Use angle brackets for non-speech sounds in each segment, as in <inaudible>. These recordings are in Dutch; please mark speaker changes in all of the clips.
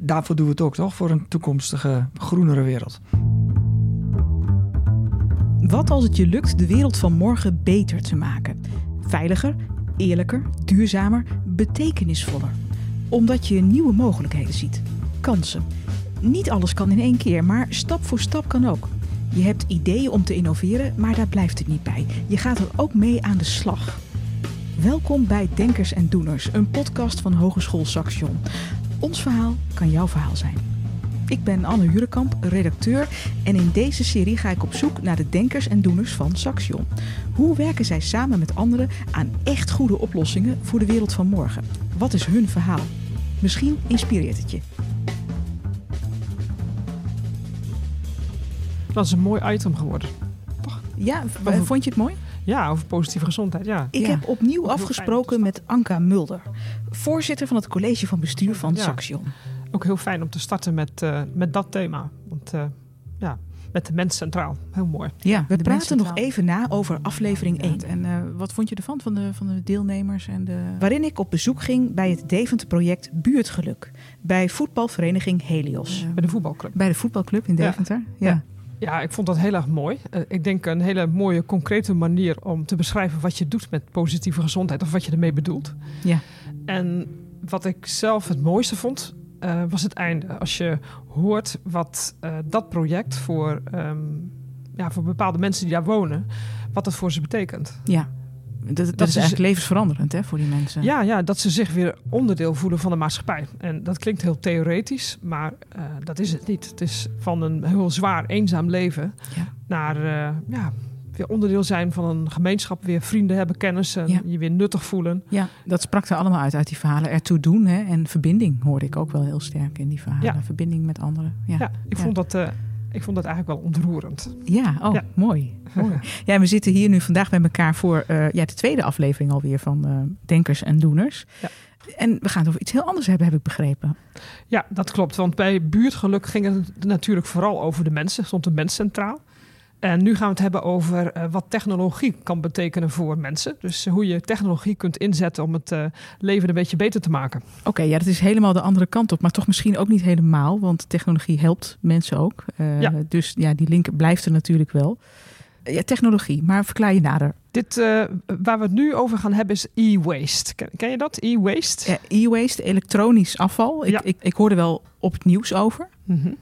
Speaker 1: daarvoor doen we het ook, toch? Voor een toekomstige, groenere wereld.
Speaker 2: Wat als het je lukt de wereld van morgen beter te maken? Veiliger, eerlijker, duurzamer, betekenisvoller. Omdat je nieuwe mogelijkheden ziet. Kansen. Niet alles kan in één keer, maar stap voor stap kan ook. Je hebt ideeën om te innoveren, maar daar blijft het niet bij. Je gaat er ook mee aan de slag. Welkom bij Denkers en Doeners, een podcast van Hogeschool Saxion. Ons verhaal kan jouw verhaal zijn. Ik ben Anne Hurekamp, redacteur en in deze serie ga ik op zoek naar de denkers en doeners van Saxion. Hoe werken zij samen met anderen aan echt goede oplossingen voor de wereld van morgen? Wat is hun verhaal? Misschien inspireert het je.
Speaker 3: Dat is een mooi item geworden.
Speaker 2: Ja, vond je het mooi?
Speaker 3: Ja, over positieve gezondheid, ja.
Speaker 2: Ik
Speaker 3: ja.
Speaker 2: heb opnieuw afgesproken met Anka Mulder, voorzitter van het college van bestuur van
Speaker 3: Ja.
Speaker 2: Saxion.
Speaker 3: Ook heel fijn om te starten met, eh, met dat thema. Want eh, ja, met de mens centraal. Heel mooi.
Speaker 2: Ja, we
Speaker 4: de
Speaker 2: praten nog even na over aflevering 1.
Speaker 4: En eh, wat vond je ervan, van de, van de deelnemers en de...
Speaker 2: Waarin ik op bezoek ging bij het Deventer-project Buurtgeluk. Bij voetbalvereniging Helios.
Speaker 3: Bij de voetbalclub.
Speaker 2: Bij de voetbalclub in. Deventer. Ja.
Speaker 3: Ja. Ja, ik vond dat heel erg mooi. Ik denk een hele mooie, concrete manier om te beschrijven wat je doet met positieve gezondheid. Of wat je ermee bedoelt.
Speaker 2: Ja.
Speaker 3: En wat ik zelf het mooiste vond, eh, was het einde. Als je hoort wat eh, dat project voor, ehm, ja, voor bepaalde mensen die daar wonen, wat dat voor ze betekent.
Speaker 2: ja. Dat, dat,
Speaker 3: Dat
Speaker 2: is eigenlijk levensveranderend hè, voor die mensen.
Speaker 3: Ja, ja, dat ze zich weer onderdeel voelen van de maatschappij. En dat klinkt heel theoretisch, maar eh, dat is het niet. Het is van een heel zwaar, eenzaam leven
Speaker 2: Ja.
Speaker 3: naar ja, weer onderdeel zijn van een gemeenschap, weer vrienden hebben, kennis en
Speaker 2: Ja.
Speaker 3: je weer nuttig voelen.
Speaker 2: Ja, dat sprak er allemaal uit uit die verhalen. Ertoe doen hè, en verbinding hoorde ik ook wel heel sterk in die verhalen.
Speaker 3: Ja.
Speaker 2: Verbinding met anderen. Ja,
Speaker 3: Ja, ik. Vond dat, eh, ik vond dat eigenlijk wel ontroerend.
Speaker 2: ja oh, mooi. mooi. <laughs> Ja, we zitten hier nu vandaag bij elkaar voor eh, ja, de tweede aflevering alweer van eh, Denkers en Doeners.
Speaker 3: Ja.
Speaker 2: En we gaan het over iets heel anders hebben, heb ik begrepen.
Speaker 3: Ja, dat klopt. Want bij buurtgeluk ging het natuurlijk vooral over de mensen. Stond de mens centraal. En nu gaan we het hebben over eh, wat technologie kan betekenen voor mensen. Dus hoe je technologie kunt inzetten om het eh, leven een beetje beter te maken.
Speaker 2: Oké, ja, dat is helemaal de andere kant op. Maar toch misschien ook niet helemaal, want technologie helpt mensen ook. Eh,
Speaker 3: Ja.
Speaker 2: Dus ja, die link blijft er natuurlijk wel. Eh, Ja, technologie, maar verklaar je nader.
Speaker 3: Dit, eh, waar we het nu over gaan hebben is e-waste. Ken, ken je dat? E-waste?
Speaker 2: Eh, E-waste, elektronisch afval. Ik,
Speaker 3: Ja.
Speaker 2: ik, ik hoorde wel op het nieuws over.
Speaker 3: Mhm.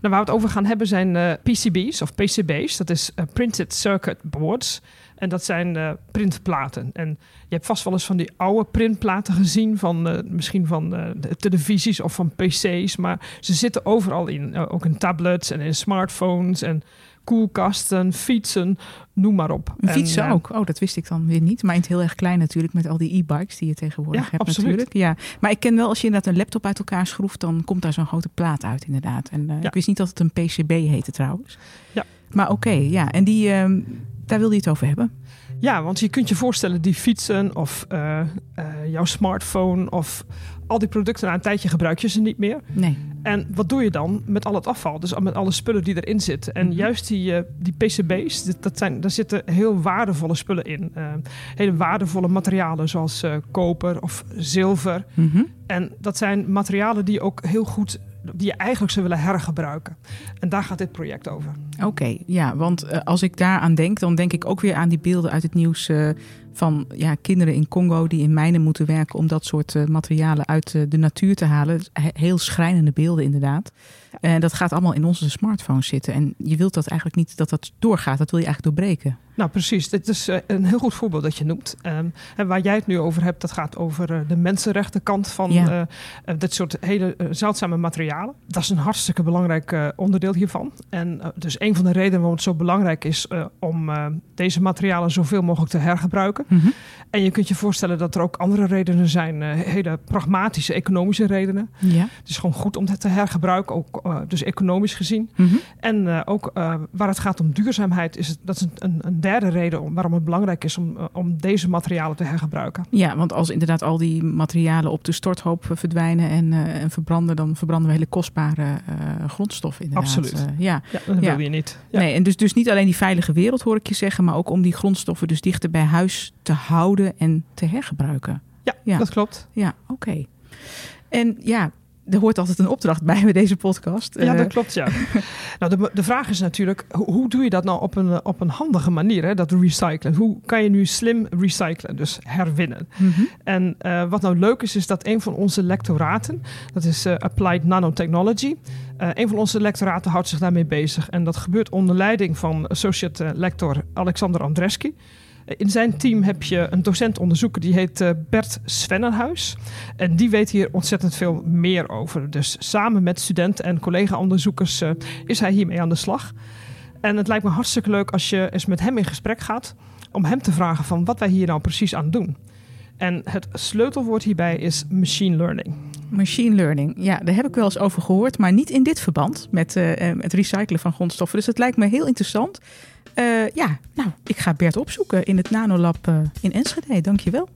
Speaker 3: Nou, waar we het over gaan hebben zijn eh, PCB's of PCB's. Dat is eh, printed circuit boards. En dat zijn eh, printplaten. En je hebt vast wel eens van die oude printplaten gezien. Van, misschien van televisies of van PC's. Maar ze zitten overal in. Ook in tablets en in smartphones en koelkasten, fietsen, noem maar op. En,
Speaker 2: fietsen ook. Oh, dat wist ik dan weer niet. Maar in het heel erg klein natuurlijk, met al die e-bikes die je tegenwoordig
Speaker 3: Ja,
Speaker 2: hebt
Speaker 3: absoluut.
Speaker 2: natuurlijk. Ja. Maar ik ken wel, als je inderdaad een laptop uit elkaar schroeft, dan komt daar zo'n grote plaat uit inderdaad. En eh,
Speaker 3: Ja.
Speaker 2: ik wist niet dat het een PCB heette trouwens.
Speaker 3: Ja.
Speaker 2: Maar oké, ja. En die, ehm, daar wilde je het over hebben.
Speaker 3: Ja, want je kunt je voorstellen, die fietsen of eh, eh, jouw smartphone of al die producten, na een tijdje gebruik je ze niet meer.
Speaker 2: Nee.
Speaker 3: En wat doe je dan met al het afval? Dus met alle spullen die erin zitten. En
Speaker 2: Mhm.
Speaker 3: juist die, eh, die PCB's, dit- dat zijn, daar zitten heel waardevolle spullen in. Eh, hele waardevolle materialen zoals eh, koper of zilver.
Speaker 2: Mhm.
Speaker 3: En dat zijn materialen die je ook heel goed, die je eigenlijk zou willen hergebruiken. En daar gaat dit project over.
Speaker 2: Oké, ja, want als ik daaraan denk, dan denk ik ook weer aan die beelden uit het nieuws van ja, kinderen in Congo die in mijnen moeten werken om dat soort eh, materialen uit eh, de natuur te halen. He- Heel schrijnende beelden inderdaad. En dat gaat allemaal in onze smartphones zitten. En je wilt dat eigenlijk niet dat dat doorgaat. Dat wil je eigenlijk doorbreken.
Speaker 3: Nou, precies. Dit is eh, een heel goed voorbeeld dat je noemt. Ehm, en waar jij het nu over hebt, dat gaat over eh, de mensenrechtenkant van
Speaker 2: Ja.
Speaker 3: eh, dit soort hele zeldzame materialen. Dat is een hartstikke belangrijk onderdeel hiervan. En dus een van de redenen waarom het zo belangrijk is om deze materialen zoveel mogelijk te hergebruiken. En je kunt je voorstellen dat er ook andere redenen zijn, hele pragmatische economische redenen.
Speaker 2: Ja.
Speaker 3: Het is gewoon goed om het te hergebruiken, ook dus economisch gezien.
Speaker 2: Mhm.
Speaker 3: En ook waar het gaat om duurzaamheid, is het, dat is een, een derde reden om, waarom het belangrijk is om, eh, om deze materialen te hergebruiken.
Speaker 2: Ja, want als inderdaad al die materialen op de storthoop eh, verdwijnen en, eh, en verbranden, dan verbranden we hele kostbare grondstoffen inderdaad.
Speaker 3: Absoluut.
Speaker 2: Ja.
Speaker 3: Ja, dat
Speaker 2: Ja.
Speaker 3: wil je niet. Ja.
Speaker 2: Nee, en dus, dus niet alleen die veilige wereld hoor ik je zeggen, maar ook om die grondstoffen dus dichter bij huis te houden en te hergebruiken.
Speaker 3: Ja,
Speaker 2: Ja.
Speaker 3: dat klopt.
Speaker 2: Ja, oké. En ja, er hoort altijd een opdracht bij bij deze podcast.
Speaker 3: Ja,
Speaker 2: Eh,
Speaker 3: dat klopt, ja. <laughs> nou, de, de vraag is natuurlijk, hoe, hoe doe je dat nou op een, eh, op een handige manier, hè, dat recyclen? Hoe kan je nu slim recyclen, dus herwinnen?
Speaker 2: mhm.
Speaker 3: En eh, wat nou leuk is, is dat een van onze lectoraten, dat is eh, Applied Nanotechnology, eh een van onze lectoraten houdt zich daarmee bezig. En dat gebeurt onder leiding van associate eh, lector Alexander Andreski. In zijn team heb je een docent-onderzoeker die heet eh, Bert Svennerhuis. En die weet hier ontzettend veel meer over. Dus samen met studenten en collega-onderzoekers eh, is hij hiermee aan de slag. En het lijkt me hartstikke leuk als je eens met hem in gesprek gaat om hem te vragen van wat wij hier nou precies aan doen. En het sleutelwoord hierbij is machine learning.
Speaker 2: Machine learning, ja, daar heb ik wel eens over gehoord, maar niet in dit verband met eh, eh, het recyclen van grondstoffen. Dus het lijkt me heel interessant. Eh, ja, nou, ik ga Bert opzoeken in het Nanolab eh, in Enschede. Dankjewel.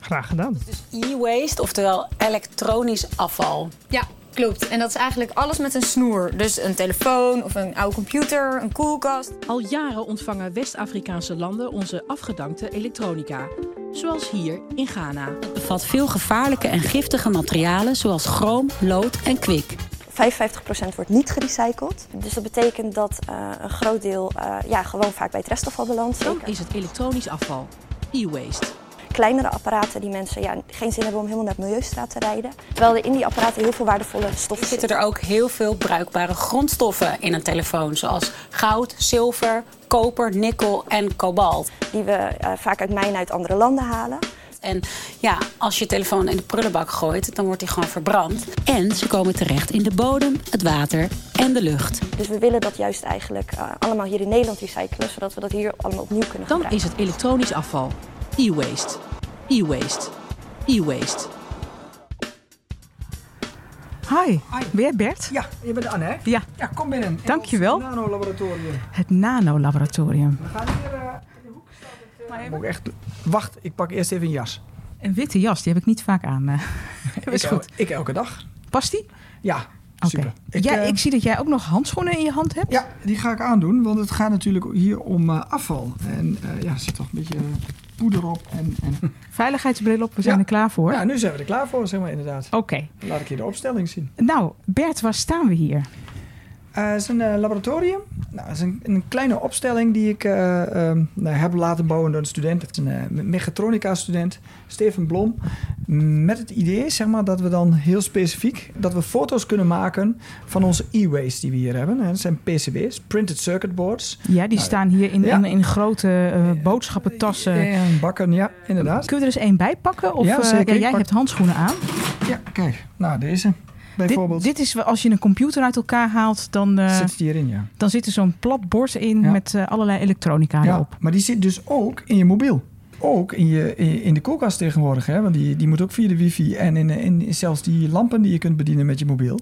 Speaker 3: Graag gedaan.
Speaker 5: E-waste, oftewel elektronisch afval.
Speaker 6: Ja, klopt. En dat is eigenlijk alles met een snoer. Dus een telefoon of een oude computer, een koelkast.
Speaker 7: Al jaren ontvangen West-Afrikaanse landen onze afgedankte elektronica. Zoals hier in Ghana.
Speaker 5: Het bevat veel gevaarlijke en giftige materialen zoals chroom, lood en kwik.
Speaker 8: 55% wordt niet gerecycled. Dus dat betekent dat eh, een groot deel eh, ja, gewoon vaak bij het restafval belandt.
Speaker 7: Dan is het elektronisch afval. E-waste.
Speaker 8: kleinere apparaten die mensen ja, geen zin hebben om helemaal naar het milieustraat te rijden. Terwijl er in die apparaten heel veel waardevolle stoffen
Speaker 5: zitten
Speaker 8: zitten.
Speaker 5: er ook heel veel bruikbare grondstoffen in een telefoon, zoals goud, zilver, koper, nikkel en kobalt.
Speaker 8: Die we eh, vaak uit mijnen uit andere landen halen.
Speaker 5: En ja, als je je telefoon in de prullenbak gooit, dan wordt die gewoon verbrand. En ze komen terecht in de bodem, het water en de lucht.
Speaker 8: Dus we willen dat juist eigenlijk eh, allemaal hier in Nederland recyclen. Zodat we dat hier allemaal opnieuw kunnen
Speaker 7: Dan
Speaker 8: gebruiken.
Speaker 7: is het elektronisch afval. E-waste. E-waste. E-waste.
Speaker 2: Hi, ben jij Bert?
Speaker 1: Ja, je bent Anne, hè?
Speaker 2: Ja,
Speaker 1: Ja, kom binnen. In
Speaker 2: Dankjewel.
Speaker 1: ons Nanolaboratorium.
Speaker 2: het Nanolaboratorium.
Speaker 1: We gaan hier... eh, in de hoek het, eh, Moet ik echt... Wacht, ik pak eerst even een jas.
Speaker 2: Een witte jas, die heb ik niet vaak aan. eh. <laughs> <laughs> Is
Speaker 1: ik,
Speaker 2: goed.
Speaker 1: Ik elke dag.
Speaker 2: Past die?
Speaker 1: Ja, super.
Speaker 2: Ja,
Speaker 1: eh,
Speaker 2: ik zie dat jij ook nog handschoenen in je hand hebt.
Speaker 1: Ja, die ga ik aandoen, want het gaat natuurlijk hier om eh, afval. En ja, er zit toch een beetje poeder op. En, en... <laughs>
Speaker 2: Veiligheidsbril op, we zijn
Speaker 1: Ja.
Speaker 2: er klaar voor.
Speaker 1: Ja, nu zijn we er klaar voor, zeg maar inderdaad.
Speaker 2: Oké.
Speaker 1: Laat ik je de opstelling zien.
Speaker 2: Nou, Bert, waar staan we hier?
Speaker 1: Eh, het is een eh, laboratorium. Nou, het is een, een kleine opstelling die ik eh, ehm, nou, heb laten bouwen door een student. Het is een mechatronica-student, Steven Blom. Met het idee, zeg maar, dat we dan heel specifiek... dat we foto's kunnen maken van onze e-waste die we hier hebben. En dat zijn PCB's, printed circuit boards.
Speaker 2: Ja, die
Speaker 1: Nou,
Speaker 2: staan hier in,
Speaker 1: ja.
Speaker 2: in, in grote boodschappentassen.
Speaker 1: En bakken, ja, inderdaad.
Speaker 2: Kunnen we er eens één bij pakken? Of,
Speaker 1: Ja, zeker.
Speaker 2: Jij hebt handschoenen aan.
Speaker 1: Ja, kijk. Nou, deze bijvoorbeeld.
Speaker 2: Dit, dit is als je een computer uit elkaar haalt, dan, eh,
Speaker 1: zit hierin, ja.
Speaker 2: dan zit er zo'n plat bord in
Speaker 1: Ja.
Speaker 2: met eh, allerlei elektronica
Speaker 1: ja.
Speaker 2: erop.
Speaker 1: Maar die zit dus ook in je mobiel. Ook in, je, in de koelkast tegenwoordig, hè? want die, die moet ook via de wifi. En in, in zelfs die lampen die je kunt bedienen met je mobiel.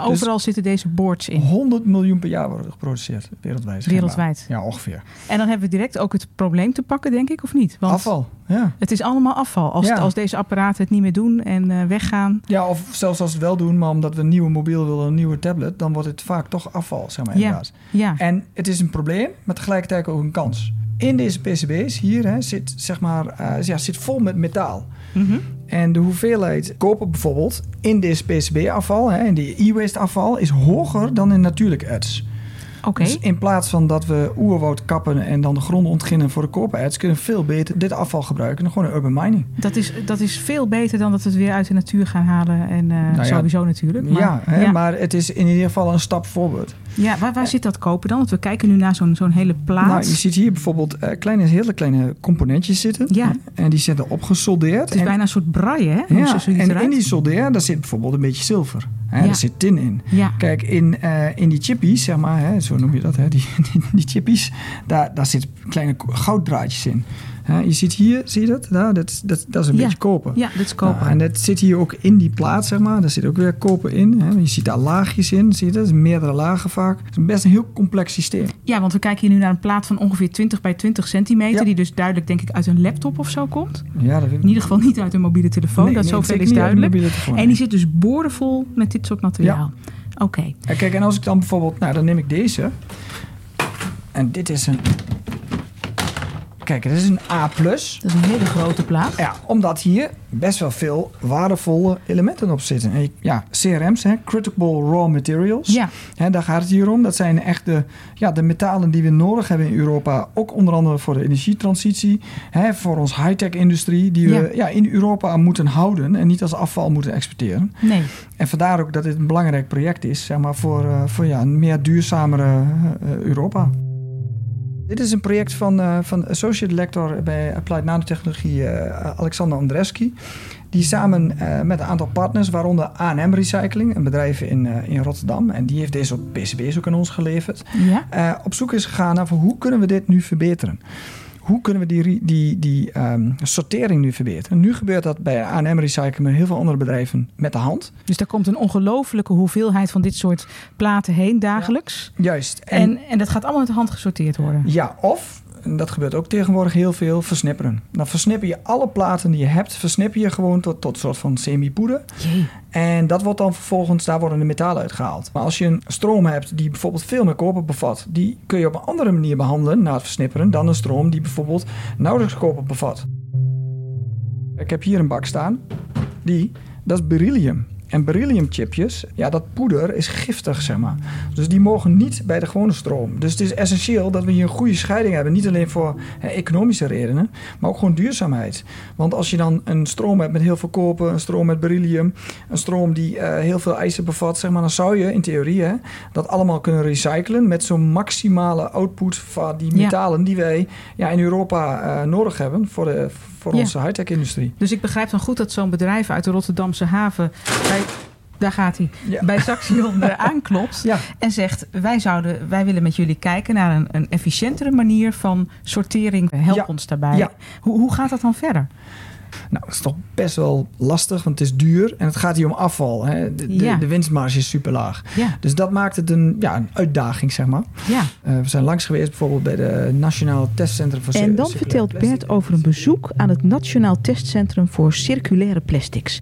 Speaker 2: Overal zitten deze boards in.
Speaker 1: 100 miljoen per jaar worden geproduceerd, wereldwijd. schijnbaar.
Speaker 2: Wereldwijd.
Speaker 1: Ja, ongeveer.
Speaker 2: En dan hebben we direct ook het probleem te pakken, denk ik, of niet? Want
Speaker 1: Afval, ja.
Speaker 2: het is allemaal afval. Als,
Speaker 1: Ja.
Speaker 2: als deze apparaten het niet meer doen en eh, weggaan.
Speaker 1: Ja, of zelfs als we het wel doen, maar omdat we een nieuwe mobiel willen, een nieuwe tablet, dan wordt het vaak toch afval, zeg maar
Speaker 2: Ja.
Speaker 1: inderdaad.
Speaker 2: Ja,
Speaker 1: En het is een probleem, maar tegelijkertijd ook een kans. In deze PCB's hier hè, zit, zeg maar, eh, ja, zit vol met metaal.
Speaker 2: Mhm.
Speaker 1: En de hoeveelheid koper bijvoorbeeld in deze PCB-afval, hè, in die e-waste afval, is hoger dan in natuurlijk erts.
Speaker 2: oké.
Speaker 1: Dus in plaats van dat we oerwoud kappen en dan de grond ontginnen voor de kopererts, kunnen we veel beter dit afval gebruiken dan gewoon urban mining.
Speaker 2: Dat is, dat is veel beter dan dat we het weer uit de natuur gaan halen. En eh,
Speaker 1: ja,
Speaker 2: sowieso natuurlijk. Maar,
Speaker 1: ja, hè,
Speaker 2: ja.
Speaker 1: maar het is in ieder geval een stap voorwaarts.
Speaker 2: Ja, waar, waar zit dat koper dan? Want we kijken nu naar zo'n zo'n hele plaat.
Speaker 1: Nou, je ziet hier bijvoorbeeld eh, kleine, hele kleine componentjes zitten.
Speaker 2: Ja.
Speaker 1: En die zitten opgesoldeerd.
Speaker 2: het is
Speaker 1: en,
Speaker 2: bijna een soort braille, hè? Hoe
Speaker 1: ja, en
Speaker 2: eruit.
Speaker 1: in die soldeer, daar zit bijvoorbeeld een beetje zilver. Hè,
Speaker 2: Ja.
Speaker 1: Daar zit tin in.
Speaker 2: Ja,
Speaker 1: Kijk, in, eh, in die chippies, zeg maar, hè, zo noem je dat, hè, die, <laughs> die, die chippies, daar, daar zitten kleine gouddraadjes in. Je ziet hier, zie je dat? Daar, dat, dat, dat is een
Speaker 2: Ja.
Speaker 1: beetje koper.
Speaker 2: ja, dat is koper.
Speaker 1: Nou, en dat zit hier ook in die plaat, zeg maar. Daar zit ook weer koper in. Hè. Je ziet daar laagjes in, zie je dat? Dat is meerdere lagen vaak. Het is best een heel complex systeem.
Speaker 2: Ja, want we kijken hier nu naar een plaat van ongeveer 20 bij 20 centimeter.
Speaker 1: Ja.
Speaker 2: Die dus duidelijk, denk ik, uit een laptop of zo komt.
Speaker 1: Ja, dat
Speaker 2: In ieder geval niet uit een mobiele telefoon.
Speaker 1: Nee,
Speaker 2: dat
Speaker 1: nee,
Speaker 2: zoveel is
Speaker 1: niet uit een
Speaker 2: duidelijk.
Speaker 1: telefoon,
Speaker 2: En die zit dus boordevol met dit soort materiaal. Oké.
Speaker 1: Kijk, en als ik dan bijvoorbeeld, nou dan neem ik deze. En dit is een. Kijk, dat is een A+.
Speaker 2: Dat is een hele grote plaat.
Speaker 1: Ja, omdat hier best wel veel waardevolle elementen op zitten. En je- Ja, CRM's, hè, Critical Raw Materials.
Speaker 2: Ja.
Speaker 1: Hè, daar gaat het hier om. Dat zijn echt de, ja, de metalen die we nodig hebben in Europa. Ook onder andere voor de energietransitie. Hè, voor ons high-tech industrie. Die we
Speaker 2: Ja.
Speaker 1: ja. in Europa moeten houden. En niet als afval moeten exporteren.
Speaker 2: Nee.
Speaker 1: En vandaar ook dat dit een belangrijk project is. Zeg maar, voor, eh, voor ja, een meer duurzamere eh, Europa. Dit is een project van, eh, van Associate Lector bij Applied Nanotechnologie eh, Alexander Andreski. Die samen eh, met een aantal partners, waaronder A&M Recycling, een bedrijf in, in Rotterdam. En die heeft deze op PCB's ook aan ons geleverd.
Speaker 2: Ja.
Speaker 1: op zoek is gegaan naar hoe kunnen we dit nu verbeteren. Hoe kunnen we die, die, die ehm, sortering nu verbeteren? Nu gebeurt dat bij A&M Recycling met heel veel andere bedrijven met de hand.
Speaker 2: Dus daar komt een ongelofelijke hoeveelheid van dit soort platen heen dagelijks.
Speaker 1: Juist.
Speaker 2: En, en, dat gaat allemaal met de hand gesorteerd worden.
Speaker 1: Ja, of, en dat gebeurt ook tegenwoordig heel veel, versnipperen. Dan versnipper je alle platen die je hebt, versnipper je gewoon tot, tot een soort van semi-poeder. En dat wordt dan vervolgens, daar worden de metalen uitgehaald. Maar als je een stroom hebt die bijvoorbeeld veel meer koper bevat, die kun je op een andere manier behandelen na het versnipperen dan een stroom die bijvoorbeeld nauwelijks koper bevat. Ik heb hier een bak staan, die, dat is beryllium. En berylliumchipjes, ja, dat poeder is giftig, zeg maar. Dus die mogen niet bij de gewone stroom. Dus het is essentieel dat we hier een goede scheiding hebben. Niet alleen voor eh, economische redenen, maar ook gewoon duurzaamheid. Want als je dan een stroom hebt met heel veel koper, een stroom met beryllium, een stroom die eh, heel veel ijzer bevat, zeg maar, dan zou je in theorie hè, dat allemaal kunnen recyclen met zo'n maximale output van die
Speaker 2: Ja.
Speaker 1: metalen die wij ja, in Europa eh, nodig hebben voor, de, voor
Speaker 2: Ja.
Speaker 1: onze high-tech industrie.
Speaker 2: Dus ik begrijp dan goed dat zo'n bedrijf uit de Rotterdamse haven... Bij, daar gaat hij.
Speaker 1: Ja.
Speaker 2: Bij Saxion <laughs> aanklopt
Speaker 1: Ja.
Speaker 2: en zegt... Wij, zouden, wij willen met jullie kijken naar een, een efficiëntere manier van sortering. Help ons daarbij. Hoe, hoe gaat dat dan verder?
Speaker 1: Nou, dat is toch best wel lastig, want het is duur en het gaat hier om afval. Hè. De, de,
Speaker 2: Ja.
Speaker 1: de winstmarge is super laag.
Speaker 2: Ja,
Speaker 1: Dus dat maakt het een, ja, een uitdaging, zeg maar.
Speaker 2: ja.
Speaker 1: Eh, we zijn langs geweest bijvoorbeeld bij de Nationaal Testcentrum voor
Speaker 9: En dan vertelt. Bert over een bezoek aan het Nationaal Testcentrum voor Circulaire Plastics.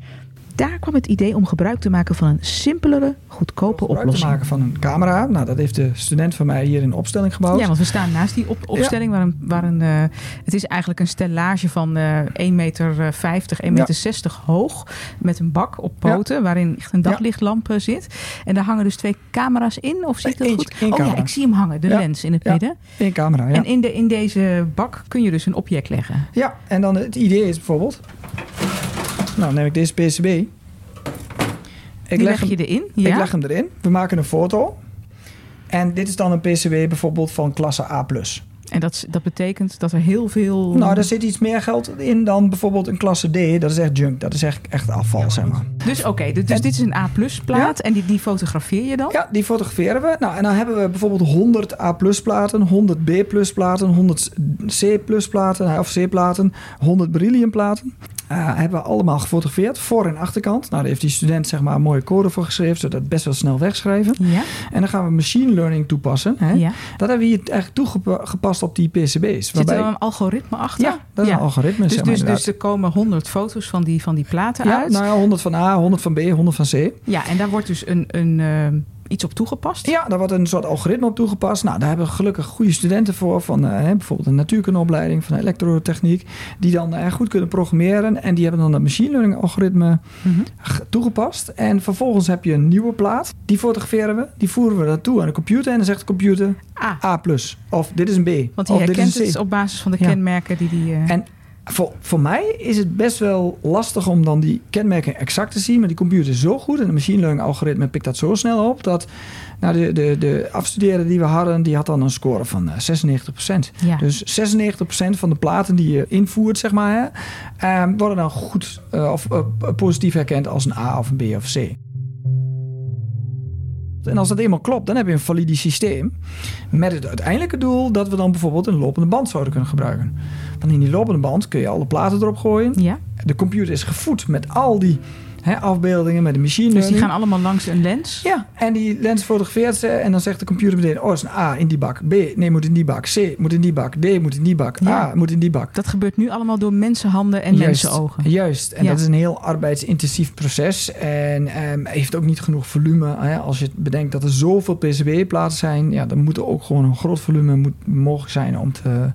Speaker 9: Daar kwam het idee om gebruik te maken van een simpelere, goedkope
Speaker 1: Gebruik te
Speaker 9: oplossing.
Speaker 1: maken van een camera. Nou, dat heeft de student van mij hier in de opstelling gebouwd.
Speaker 2: Ja, want we staan naast die op, opstelling waar een, waar een eh, het is eigenlijk een stellage van eh 1,50 meter, 50, 1,60 meter 60 hoog. Met een bak op poten waarin echt een daglichtlamp eh, zit. En daar hangen dus twee camera's in. Of zie ik dat
Speaker 1: Eentje,
Speaker 2: goed? oh ja, ik zie hem hangen, de lens in het midden.
Speaker 1: Eén camera, ja.
Speaker 2: En in, de, in deze bak kun je dus een object leggen.
Speaker 1: Ja, en dan het idee is bijvoorbeeld... Nou, neem ik deze PCB. Ik
Speaker 2: Die
Speaker 1: leg, hem,
Speaker 2: je erin. Ja?
Speaker 1: ik leg hem erin. We maken een foto. En dit is dan een PCB bijvoorbeeld van klasse A+.
Speaker 2: En dat, dat betekent dat er heel veel...
Speaker 1: Nou, daar zit iets meer geld in dan bijvoorbeeld een klasse D. Dat is echt junk. Dat is echt, echt afval, zeg maar.
Speaker 2: Dus oké, dus dus dit is een A-plus plaat. En die, die fotografeer je dan?
Speaker 1: Ja, die fotograferen we. Nou, en dan hebben we bijvoorbeeld 100 A platen, 100 B platen, 100 C platen of C platen, 100 beryllium platen. Eh, hebben we allemaal gefotografeerd, voor- en achterkant. Nou, daar heeft die student zeg maar een mooie code voor geschreven, zodat het best wel snel wegschrijven.
Speaker 2: Ja.
Speaker 1: En dan gaan we machine learning toepassen. Hè?
Speaker 2: ja.
Speaker 1: Dat hebben we hier eigenlijk toegepast op die PCB's.
Speaker 2: Zit er dan een algoritme achter?
Speaker 1: Ja, dat is een algoritme.
Speaker 2: Dus,
Speaker 1: zeg maar,
Speaker 2: dus, dus er komen 100 foto's van die, van die platen
Speaker 1: ja,
Speaker 2: uit.
Speaker 1: nou ja, 100 van A, 100 van B, 100 van C.
Speaker 2: Ja, en daar wordt dus een, een, eh, iets op toegepast.
Speaker 1: Ja, daar wordt een soort algoritme op toegepast. Nou, daar hebben we gelukkig goede studenten voor. Van eh, bijvoorbeeld een natuurkundeopleiding, van elektrotechniek. Die dan eh, goed kunnen programmeren. En die hebben dan dat machine learning algoritme
Speaker 2: Mhm.
Speaker 1: toegepast. En vervolgens heb je een nieuwe plaat. Die fotograferen we. Die voeren we naartoe aan de computer. En dan zegt de computer
Speaker 2: Ah,
Speaker 1: A+. Of dit is een B.
Speaker 2: want
Speaker 1: dit
Speaker 2: herkent het op basis van de
Speaker 1: Ja.
Speaker 2: kenmerken die die... eh,
Speaker 1: En voor, voor mij is het best wel lastig om dan die kenmerken exact te zien. Maar die computer is zo goed en de machine learning algoritme pikt dat zo snel op. Dat nou, de, de, de afstuderen die we hadden, die had dan een score van eh, 96%.
Speaker 2: ja.
Speaker 1: Dus 96% van de platen die je invoert, zeg maar, hè, ehm, worden dan goed eh, of eh, positief herkend als een A of een B of C. En als dat eenmaal klopt, dan heb je een valide systeem. Met het uiteindelijke doel dat we dan bijvoorbeeld een lopende band zouden kunnen gebruiken. Want in die lopende band kun je alle platen erop gooien.
Speaker 2: ja.
Speaker 1: De computer is gevoed met al die hè, afbeeldingen, met de machine
Speaker 2: Dus die gaan allemaal langs een lens.
Speaker 1: Ja, En die lens fotografeert ze en dan zegt de computer meteen... oh, is een A in die bak. B, nee, moet in die bak. C, moet in die bak. D, moet in die bak.
Speaker 2: Ja.
Speaker 1: A, moet in die bak.
Speaker 2: Dat gebeurt nu allemaal door mensenhanden en
Speaker 1: Juist,
Speaker 2: mensenogen.
Speaker 1: Juist, en
Speaker 2: Ja.
Speaker 1: dat is een heel arbeidsintensief proces. En ehm, heeft ook niet genoeg volume. Hè. Als je bedenkt dat er zoveel PCB-platen zijn... Ja, dan moet er ook gewoon een groot volume moet mogelijk zijn om te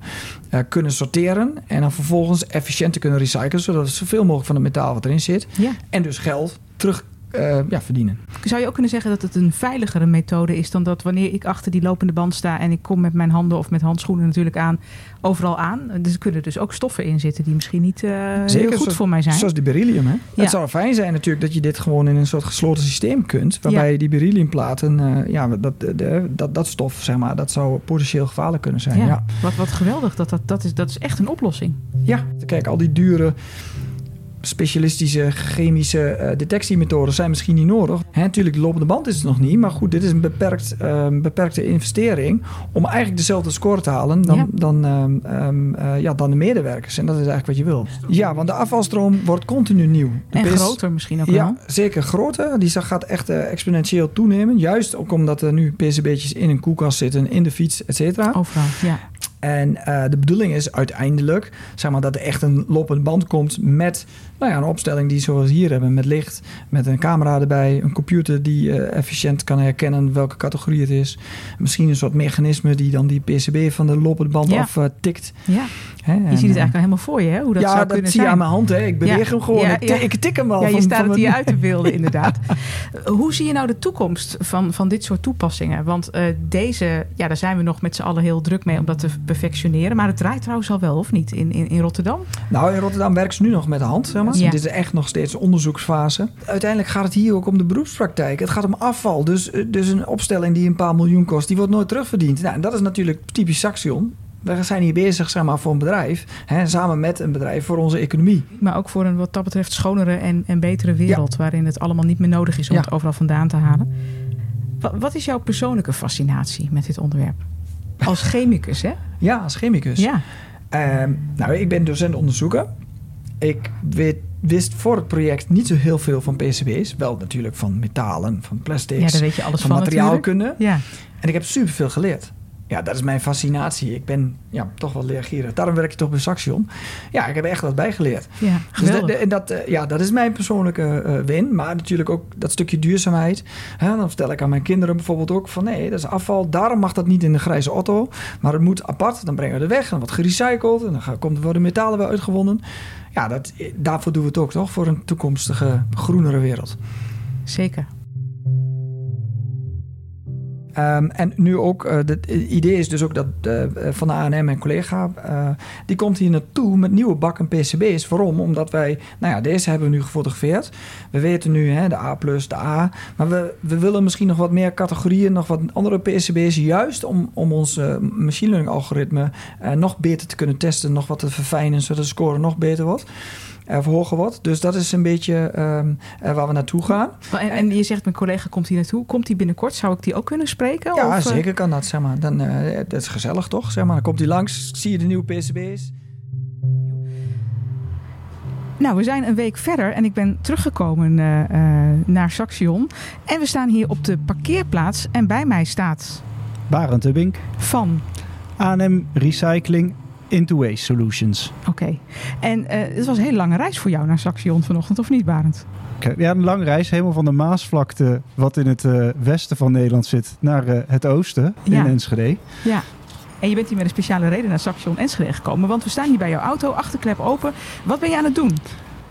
Speaker 1: eh, kunnen sorteren. En dan vervolgens efficiënt te kunnen recyclen... zodat er zoveel mogelijk van het metaal wat erin zit...
Speaker 2: Ja.
Speaker 1: en dus geld terug eh, ja, verdienen.
Speaker 2: Zou je ook kunnen zeggen dat het een veiligere methode is dan dat wanneer ik achter die lopende band sta en ik kom met mijn handen of met handschoenen natuurlijk aan, overal aan. Dus er kunnen dus ook stoffen in zitten die misschien niet eh, heel goed voor mij zijn.
Speaker 1: Zoals die beryllium. Hè?
Speaker 2: Ja.
Speaker 1: Het zou fijn zijn natuurlijk dat je dit gewoon in een soort gesloten systeem kunt. Waarbij die berylliumplaten, eh, ja, dat, de, dat, dat stof, zeg maar, dat zou potentieel gevaarlijk kunnen zijn.
Speaker 2: ja,
Speaker 1: Ja.
Speaker 2: Wat, wat geweldig. Dat, dat, dat, is, dat is echt een oplossing.
Speaker 1: Ja, kijk, al die dure specialistische chemische eh, detectiemethoden zijn misschien niet nodig. Hè, natuurlijk, de lopende band is het nog niet. Maar goed, dit is een beperkt, ehm, beperkte investering om eigenlijk dezelfde score te halen dan,
Speaker 2: Ja.
Speaker 1: dan, ehm, ehm, eh, ja, dan de medewerkers. En dat is eigenlijk wat je wil. Ja, want de afvalstroom wordt continu nieuw. De
Speaker 2: En groter misschien ook
Speaker 1: ja,
Speaker 2: wel.
Speaker 1: zeker groter. Die gaat echt eh, exponentieel toenemen. Juist ook omdat er nu PCB'tjes in een koelkast zitten, in de fiets, et cetera.
Speaker 2: Overal, ja.
Speaker 1: En eh, de bedoeling is uiteindelijk zeg maar, dat er echt een lopende band komt met nou ja, een opstelling die zoals we hier hebben, met licht, met een camera erbij, een computer die eh, efficiënt kan herkennen welke categorie het is. Misschien een soort mechanisme die dan die PCB van de lopende band
Speaker 2: Ja.
Speaker 1: af eh, tikt.
Speaker 2: ja. Je
Speaker 1: en,
Speaker 2: ziet het
Speaker 1: eh,
Speaker 2: eigenlijk al helemaal voor je, hè? hoe dat
Speaker 1: ja,
Speaker 2: zou
Speaker 1: dat
Speaker 2: kunnen
Speaker 1: zie je
Speaker 2: zijn.
Speaker 1: aan mijn hand. Hè. Ik beweeg
Speaker 2: Ja,
Speaker 1: hem gewoon.
Speaker 2: ja,
Speaker 1: ik,
Speaker 2: ja.
Speaker 1: ik tik hem wel.
Speaker 2: Ja, je
Speaker 1: van-
Speaker 2: staat
Speaker 1: van
Speaker 2: het hier uit te beelden, <laughs> inderdaad. Hoe zie je nou de toekomst van, van dit soort toepassingen? Want eh, deze, ja, daar zijn we nog met z'n allen heel druk mee om dat te perfectioneren. Maar het draait trouwens al wel, of niet, in, in, in Rotterdam?
Speaker 1: Nou, in Rotterdam werken ze nu nog met de hand, zeg maar.
Speaker 2: Ja.
Speaker 1: Dit is echt nog steeds een onderzoeksfase. Uiteindelijk gaat het hier ook om de beroepspraktijk. Het gaat om afval. Dus, eh, dus een opstelling die een paar miljoen kost, die wordt nooit terugverdiend. Nou, en dat is natuurlijk typisch Saxion. We zijn hier bezig zeg maar, voor een bedrijf, hè, samen met een bedrijf voor onze economie.
Speaker 2: Maar ook voor een wat dat betreft schonere en, en betere wereld. Waarin het allemaal niet meer nodig is om
Speaker 1: Ja.
Speaker 2: het overal vandaan te halen. Wat, wat is jouw persoonlijke fascinatie met dit onderwerp? Als chemicus, hè?
Speaker 1: Ja, als chemicus.
Speaker 2: Ja.
Speaker 1: Ehm, nou, ik ben docent onderzoeker. Ik weet, wist voor het project niet zo heel veel van PCB's. Wel natuurlijk van metalen, van plastics,
Speaker 2: ja, daar weet je alles
Speaker 1: van materiaalkunde.
Speaker 2: Ja.
Speaker 1: En ik heb superveel geleerd. Ja, dat is mijn fascinatie. Ik ben ja, toch wel leergierig. Daarom werk ik toch bij Saxion. Ja, ik heb echt wat bijgeleerd.
Speaker 2: Ja,
Speaker 1: Dus dat, en dat, eh, ja, dat is mijn persoonlijke eh, win. Maar natuurlijk ook dat stukje duurzaamheid. Hè, dan vertel ik aan mijn kinderen bijvoorbeeld ook van... nee, dat is afval. Daarom mag dat niet in de grijze auto. Maar het moet apart. Dan brengen we het weg. En dan wordt gerecycled. En dan komt, worden metalen weer uitgewonnen. Ja, dat, eh, daarvoor doen we het ook toch? Voor een toekomstige groenere wereld.
Speaker 2: Zeker.
Speaker 1: Ehm, en nu ook, eh, het idee is dus ook dat eh, van de ANM, mijn collega, eh, die komt hier naartoe met nieuwe bakken PCB's. Waarom? Omdat wij, nou ja, deze hebben we nu gefotografeerd. We weten nu hè, de A+, de A. Maar we, we willen misschien nog wat meer categorieën, nog wat andere PCB's. Juist om, om ons machine learning algoritme nog beter te kunnen testen, nog wat te verfijnen, zodat de score nog beter wordt. Hoger wordt. Dus dat is een beetje ehm, eh, waar we naartoe gaan.
Speaker 2: En, en je zegt, mijn collega komt hier naartoe. Komt hij binnenkort? Zou ik die ook kunnen spreken?
Speaker 1: Ja,
Speaker 2: Of, eh,
Speaker 1: zeker kan dat, zeg maar. Dan, eh, dat is gezellig, toch? Zeg maar. Dan komt hij langs, zie je de nieuwe PCB's.
Speaker 2: Nou, we zijn een week verder en ik ben teruggekomen eh, eh, naar Saxion. En we staan hier op de parkeerplaats. En bij mij staat
Speaker 10: Barend Wink,
Speaker 2: van.
Speaker 10: ANM Recycling Into Waste Solutions.
Speaker 2: Oké. En eh, het was een hele lange reis voor jou naar Saxion vanochtend, of niet, Barend?
Speaker 10: Oké, Ja, een lange reis, helemaal van de Maasvlakte, wat in het eh, westen van Nederland zit, naar eh, het oosten,
Speaker 2: Ja.
Speaker 10: in Enschede.
Speaker 2: Ja. En je bent hier met een speciale reden naar Saxion Enschede gekomen. Want we staan hier bij jouw auto, achterklep open. Wat ben je aan het doen?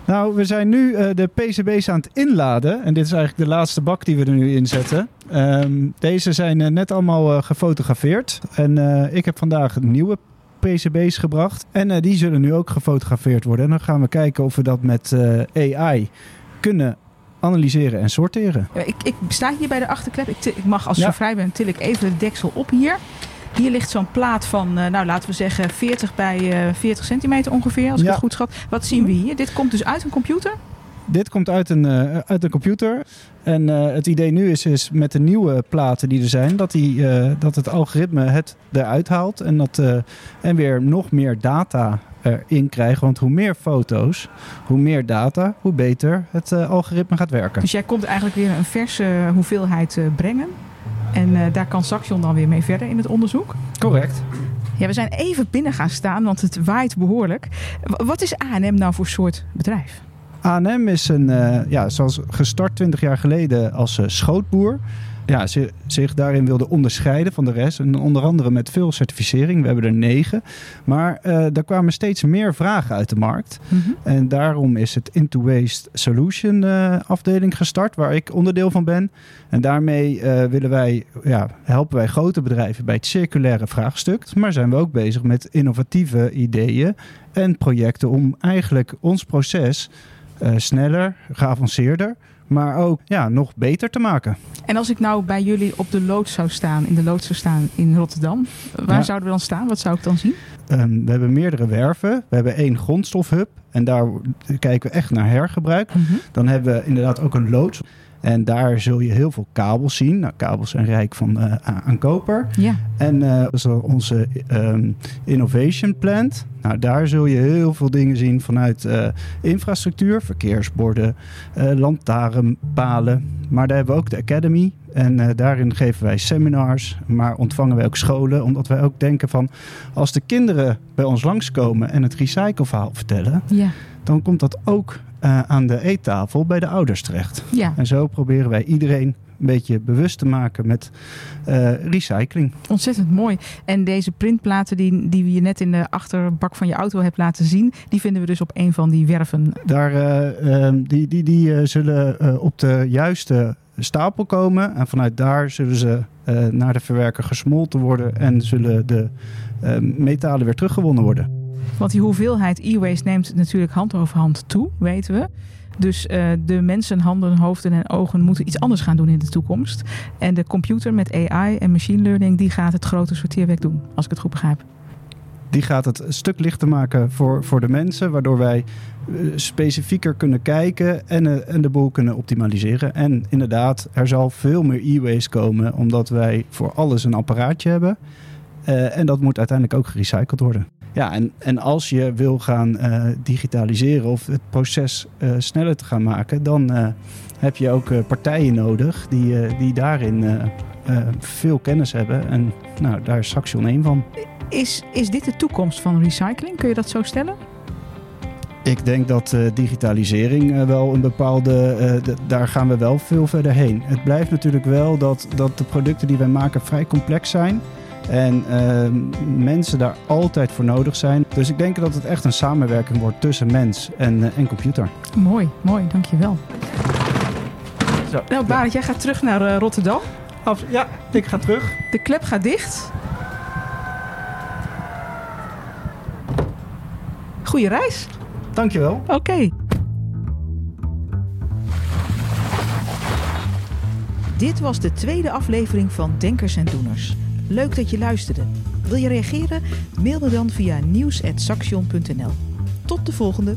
Speaker 10: Nou, we zijn nu de PCB's aan het inladen. En dit is eigenlijk de laatste bak die we er nu in zetten. Ehm, deze zijn net allemaal gefotografeerd. En ik heb vandaag nieuwe PCB's gebracht. En eh, die zullen nu ook gefotografeerd worden. En dan gaan we kijken of we dat met eh, AI kunnen analyseren en sorteren.
Speaker 2: Ja, Ik, ik sta hier bij de achterklep. Ik, ik mag, als je
Speaker 10: Ja.
Speaker 2: vrij bent, til ik even de deksel op hier. Hier ligt zo'n plaat van, eh, nou laten we zeggen, 40 bij eh, 40 centimeter ongeveer, als ik
Speaker 10: Ja.
Speaker 2: het goed schat. Wat zien we hier? Dit komt dus uit een computer?
Speaker 10: Dit komt uit een, uh, uit een computer. En uh, het idee nu is, is met de nieuwe platen die er zijn, dat, die, uh, dat het algoritme het eruit haalt en, dat, en weer nog meer data erin krijgen. Want hoe meer foto's, hoe meer data, hoe beter het algoritme gaat werken.
Speaker 2: Dus jij komt eigenlijk weer een verse hoeveelheid brengen. En daar kan Saxion dan weer mee verder in het onderzoek?
Speaker 10: Correct.
Speaker 2: Ja, we zijn even binnen gaan staan, want het waait behoorlijk. Wat is A&M nou voor soort bedrijf?
Speaker 10: A&M is een, uh, ja, zoals gestart 20 jaar geleden als uh, schootboer. Ja, ze, zich daarin wilde onderscheiden van de rest. En onder andere met veel certificering. We hebben er negen. Maar uh, er kwamen steeds meer vragen uit de markt. Mm -hmm. En daarom is het Into Waste Solution afdeling gestart. Waar ik onderdeel van ben. En daarmee willen wij, ja, helpen wij grote bedrijven bij het circulaire vraagstuk. Maar zijn we ook bezig met innovatieve ideeën en projecten om eigenlijk ons proces uh, sneller, geavanceerder, maar ook ja, nog beter te maken.
Speaker 2: En als ik nou bij jullie op de loods zou staan, in de loods zou staan in Rotterdam, waar ja. zouden we dan staan? Wat zou ik dan zien?
Speaker 10: Um, we hebben meerdere werven. We hebben één grondstofhub en daar kijken we echt naar hergebruik. Mm -hmm. Dan hebben we inderdaad ook een loods. En daar zul je heel veel kabels zien. Nou, kabels zijn rijk van, uh, aan koper.
Speaker 2: Ja.
Speaker 10: En uh, dat is onze um, innovation plant. Nou, daar zul je heel veel dingen zien vanuit uh, infrastructuur, verkeersborden, lantaarnpalen. Maar daar hebben we ook de academy. En daarin geven wij seminars, maar ontvangen wij ook scholen. Omdat wij ook denken van, als de kinderen bij ons langskomen en het recycleverhaal vertellen...
Speaker 2: Ja.
Speaker 10: dan komt dat ook uh, aan de eettafel bij de ouders terecht.
Speaker 2: Ja.
Speaker 10: En zo proberen wij iedereen een beetje bewust te maken met uh, recycling.
Speaker 2: Ontzettend mooi. En deze printplaten die, die je net in de achterbak van je auto hebt laten zien, die vinden we dus op een van die werven.
Speaker 10: Daar, uh, die die, die zullen op de juiste stapel komen. En vanuit daar zullen ze naar de verwerker gesmolten worden en zullen de metalen weer teruggewonnen worden.
Speaker 2: Want die hoeveelheid e-waste neemt natuurlijk hand over hand toe, weten we. Dus uh, de mensen, handen, hoofden en ogen moeten iets anders gaan doen in de toekomst. En de computer met AI en machine learning, die gaat het grote sorteerwerk doen, als ik het goed begrijp.
Speaker 10: Die gaat het een stuk lichter maken voor, voor de mensen, waardoor wij specifieker kunnen kijken en, uh, en de boel kunnen optimaliseren. En inderdaad, er zal veel meer e-waste komen, omdat wij voor alles een apparaatje hebben. En dat moet uiteindelijk ook gerecycled worden. Ja, en, en als je wil gaan uh, digitaliseren of het proces uh, sneller te gaan maken, dan uh, heb je ook partijen nodig die, die daarin veel kennis hebben. En nou, daar is Saxion één van.
Speaker 2: Is, is dit de toekomst van recycling? Kun je dat zo stellen?
Speaker 10: Ik denk dat digitalisering wel een bepaalde. De, daar gaan we wel veel verder heen. Het blijft natuurlijk wel dat, dat de producten die wij maken vrij complex zijn. En uh, mensen daar altijd voor nodig zijn. Dus ik denk dat het echt een samenwerking wordt tussen mens en, uh, en computer.
Speaker 2: Mooi, mooi, dankjewel. Zo, nou, Barend, jij gaat terug naar uh, Rotterdam.
Speaker 11: Af, ja, ik ga terug.
Speaker 2: De klep gaat dicht. Goeie reis.
Speaker 10: Dankjewel.
Speaker 2: Oké. Okay. Dit was de tweede aflevering van Denkers en Doeners. Leuk dat je luisterde. Wil je reageren? Mail me dan via nieuws.saxion.nl. Tot de volgende!